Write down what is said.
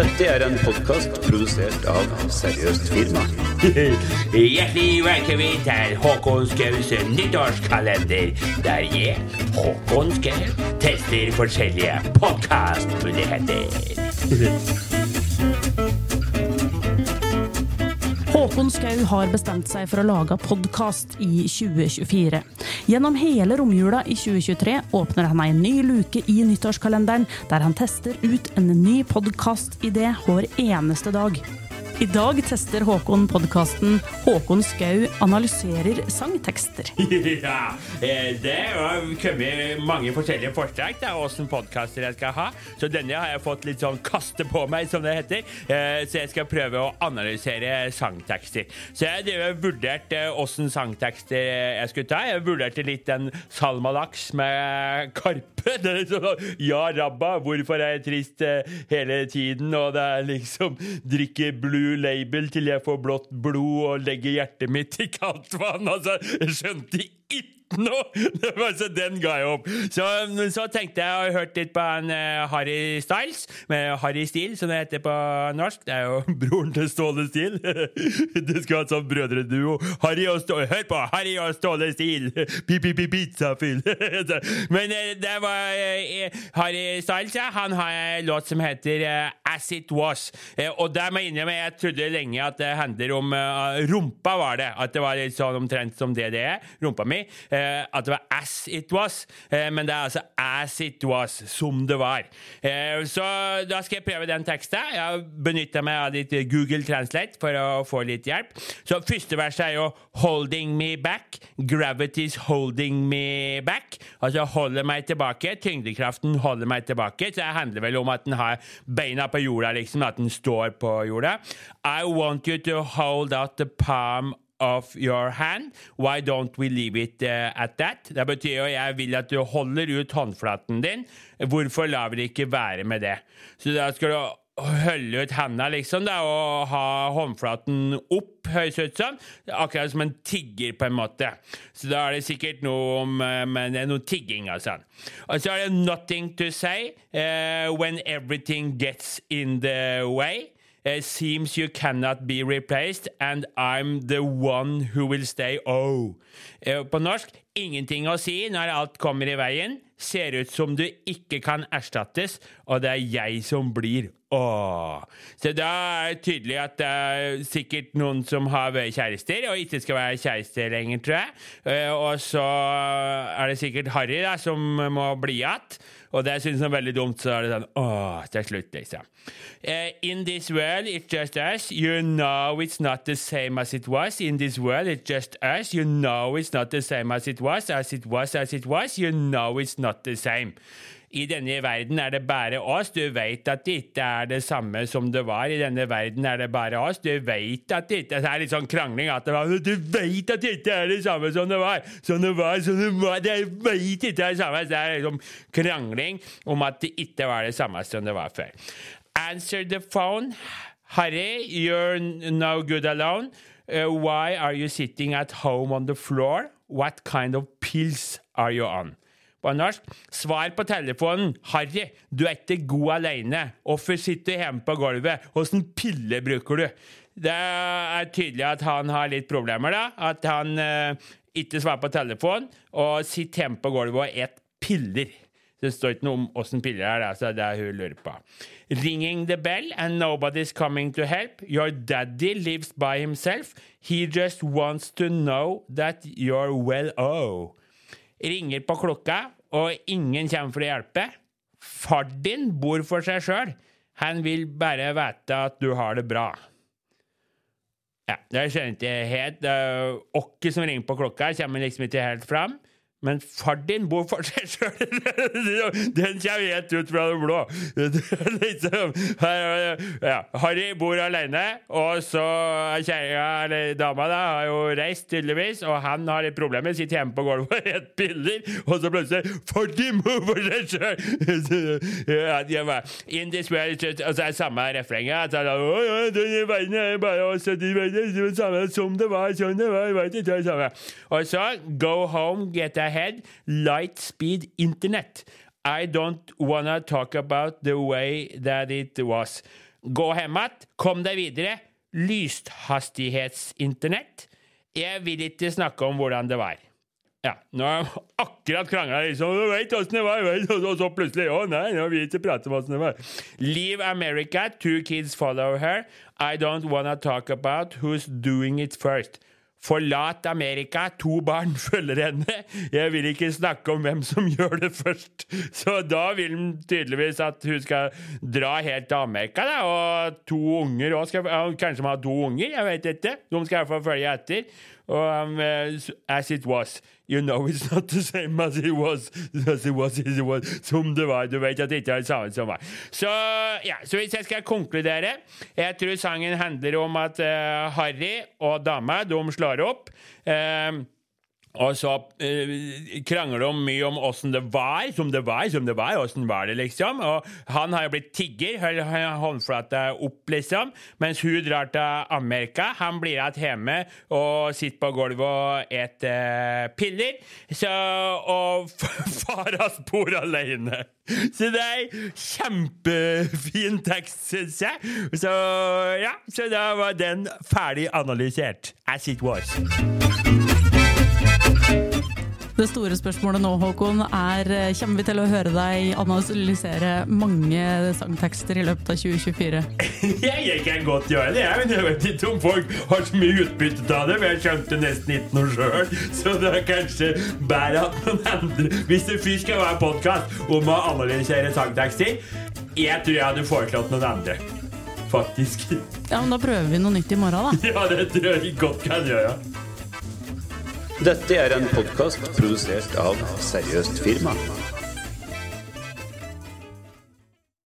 Dette er en podkast produsert av Seriøst firma. Hjertelig velkommen til Håkon Skaus nyttårskalender, der jeg, Håkon Skau, tester forskjellige podkastmuligheter. Håkon Skau har bestemt seg for å lage podkast i 2024. Gjennom hele romjula i 2023 åpner han en ny luke i nyttårskalenderen, der han tester ut en ny podkastidé hver eneste dag. I dag tester Håkon podkasten 'Håkon Skau analyserer sangtekster'. Ja, eh, det har kommet mange forskjellige forslag til åssen podkaster jeg skal ha. Så denne har jeg fått litt sånn kaste på meg, som det heter. Eh, Så jeg skal prøve å analysere sangtekster. Så jeg har vurdert åssen sangtekster jeg skulle ta. Jeg vurderte litt den Salmalaks med Karpe. Er sånn, ja, rabba, hvorfor er jeg trist eh, hele tiden? Og det er liksom drikke blue label til jeg får blått blod og legger hjertet mitt i kaldt vann. Altså, jeg skjønte ikke noe! Det var så Den ga jeg opp. Så, så tenkte jeg og hørte litt på han eh, Harry Styles, med Harry Steele, som det heter på norsk. Det er jo broren til Ståle Steele. Du skulle hatt sånn brødreduo. Harry og Ståle Hør på! Harry og Ståle Steele! Pi-pi-pi-pizzafyll! Men eh, det var eh, Harry Styles, ja. Han har en låt som heter As It Was. Og der må jeg innrømme, jeg trodde lenge at det handler om rumpa, var det. At det var litt sånn omtrent som det det er. Rumpa mi. Eh, at det var As It Was. Eh, men det er altså As It Was, som det var. Eh, så da skal jeg prøve den teksten. Jeg benytta meg av litt Google Translate for å få litt hjelp. Så første verset er jo 'Holding me back'. Gravity's holding me back. Altså holder meg tilbake. Tyngdekraften holder meg tilbake. Så det handler vel om at den har beina på jorda, liksom. At den står på jorda. I want you to hold out the palm of your hand. Why don't we leave it uh, at that? Det betyr jo jeg vil at du holder ut håndflaten din. Hvorfor lar vi det ikke være med det? Så da skal du holde ut handa, liksom, da, og ha håndflaten opp, høres ut som. Akkurat som en tigger, på en måte. Så da er det sikkert noe om eh, men det er noe tigging sånn. Og så er det 'nothing to say' uh, when everything gets in the way. It seems you cannot be replaced, and I'm the one who will stay. Oh. Eh, På norsk ingenting å si når alt kommer i veien. Ser ut som du ikke kan erstattes, og det er jeg som blir. Åh. Så da er det tydelig at det er sikkert noen som har vært kjærester, og ikke skal være kjærester lenger, tror jeg. Eh, Og så er det sikkert Harry da, som må bli igjen. Og det syns han er veldig dumt, så er det sånn Åh, til slutt, liksom. Eh, in this world, it's just us. You know it's not the same as it was. In this world, it's just us. You know it's not the same as it was. As it was, as it was. You know it's not the same. I denne verden er det bare oss. Du vet at det ikke er det samme som det var. I denne verden er det bare oss. Du vet at det ikke Det er litt sånn krangling at det var Du veit at det er det samme som det var! Som det var, som det var Det vet ikke det samme! Det er liksom krangling om at det ikke var det samme som det var før. Answer the phone. Harry, you're no good alone. Uh, why are you sitting at home on the floor? What kind of pills are you on? På norsk. Svar på telefonen. Harry, du er ikke god alene. Hvorfor sitter du hjemme på gulvet? Åssen piller bruker du? Det er tydelig at han har litt problemer, da. At han eh, ikke svarer på telefonen, og sitter hjemme på gulvet og et piller. Det står ikke noe om åssen piller er, da, så det er hun lurer på. Ringing the bell and nobody's coming to help. Your daddy lives by himself. He just wants to know that you're well oh. Ringer på klokka, og ingen kommer for å hjelpe. Far din bor for seg sjøl. Han vil bare vite at du har det bra. Ja, det skjønner jeg ikke helt. Åkke som ringer på klokka, kommer liksom ikke helt fram. Men far din bor for seg sjøl! Den kommer helt ut fra det blå. Liksom, ja, Harry bor alene, og så er kjerringa, eller dama, da, har jo reist, tydeligvis, og han har litt problemer, sitter hjemme på gulvet og spiser piller, og så plutselig Far din bor for seg sjøl! Ja, In this world, og så er det samme refrenget. at han, «Å, ja, er bare samme som det var, sånn. Og så Go home, get ahead, light speed internet. I don't wanna talk about the way that it was. Gå hjem igjen. Kom deg videre. Lyshastighetsinternett. Jeg vil ikke snakke om hvordan det var. Ja, nå har jeg akkurat krangla liksom. Du vet åssen det var, vet, og så plutselig Å nei, nå vil jeg ikke prate om åssen det var. Leave America, two kids follow her. I don't wanna talk about who's doing it first. Forlat Amerika, to barn følger henne. Jeg vil ikke snakke om hvem som gjør det først. Så da vil hun tydeligvis at hun skal dra helt til Amerika, da. Og to unger òg Kanskje de har to unger, jeg vet ikke. De skal iallfall følge etter. Um, as it was. You know it's not the same as it was. As it was, as it was. Som det var. Du vet at det ikke er det samme som var. Så ja, så hvis jeg skal konkludere Jeg tror sangen handler om at uh, Harry og dama de slår opp. Uh, og så eh, krangler de mye om åssen det var, som det var, som det var, åssen var det, liksom. Og han har jo blitt tigger, holder håndflata opp, liksom. Mens hun drar til Amerika. Han blir igjen hjemme og sitter på gulvet og eter piller. Så Og faras bor alene. Så det er kjempefin tekst, syns jeg. Så ja, så da var den ferdig analysert. As it was. Det store spørsmålet nå, Håkon, er kommer vi til å høre deg analysere mange sangtekster i løpet av 2024? jeg kan godt gjøre det, men jeg vet ikke om folk har så mye utbytte av det. For jeg skjønte nesten ikke noe sjøl, så det er kanskje bedre at noen andre Hvis det først skal være podkast om å analysere sangtekster, jeg tror jeg hadde foreslått noen andre. Faktisk. Ja, men Da prøver vi noe nytt i morgen, da. Ja, det tror jeg godt kan gjøre. Dette er en podkast produsert av Seriøst firma.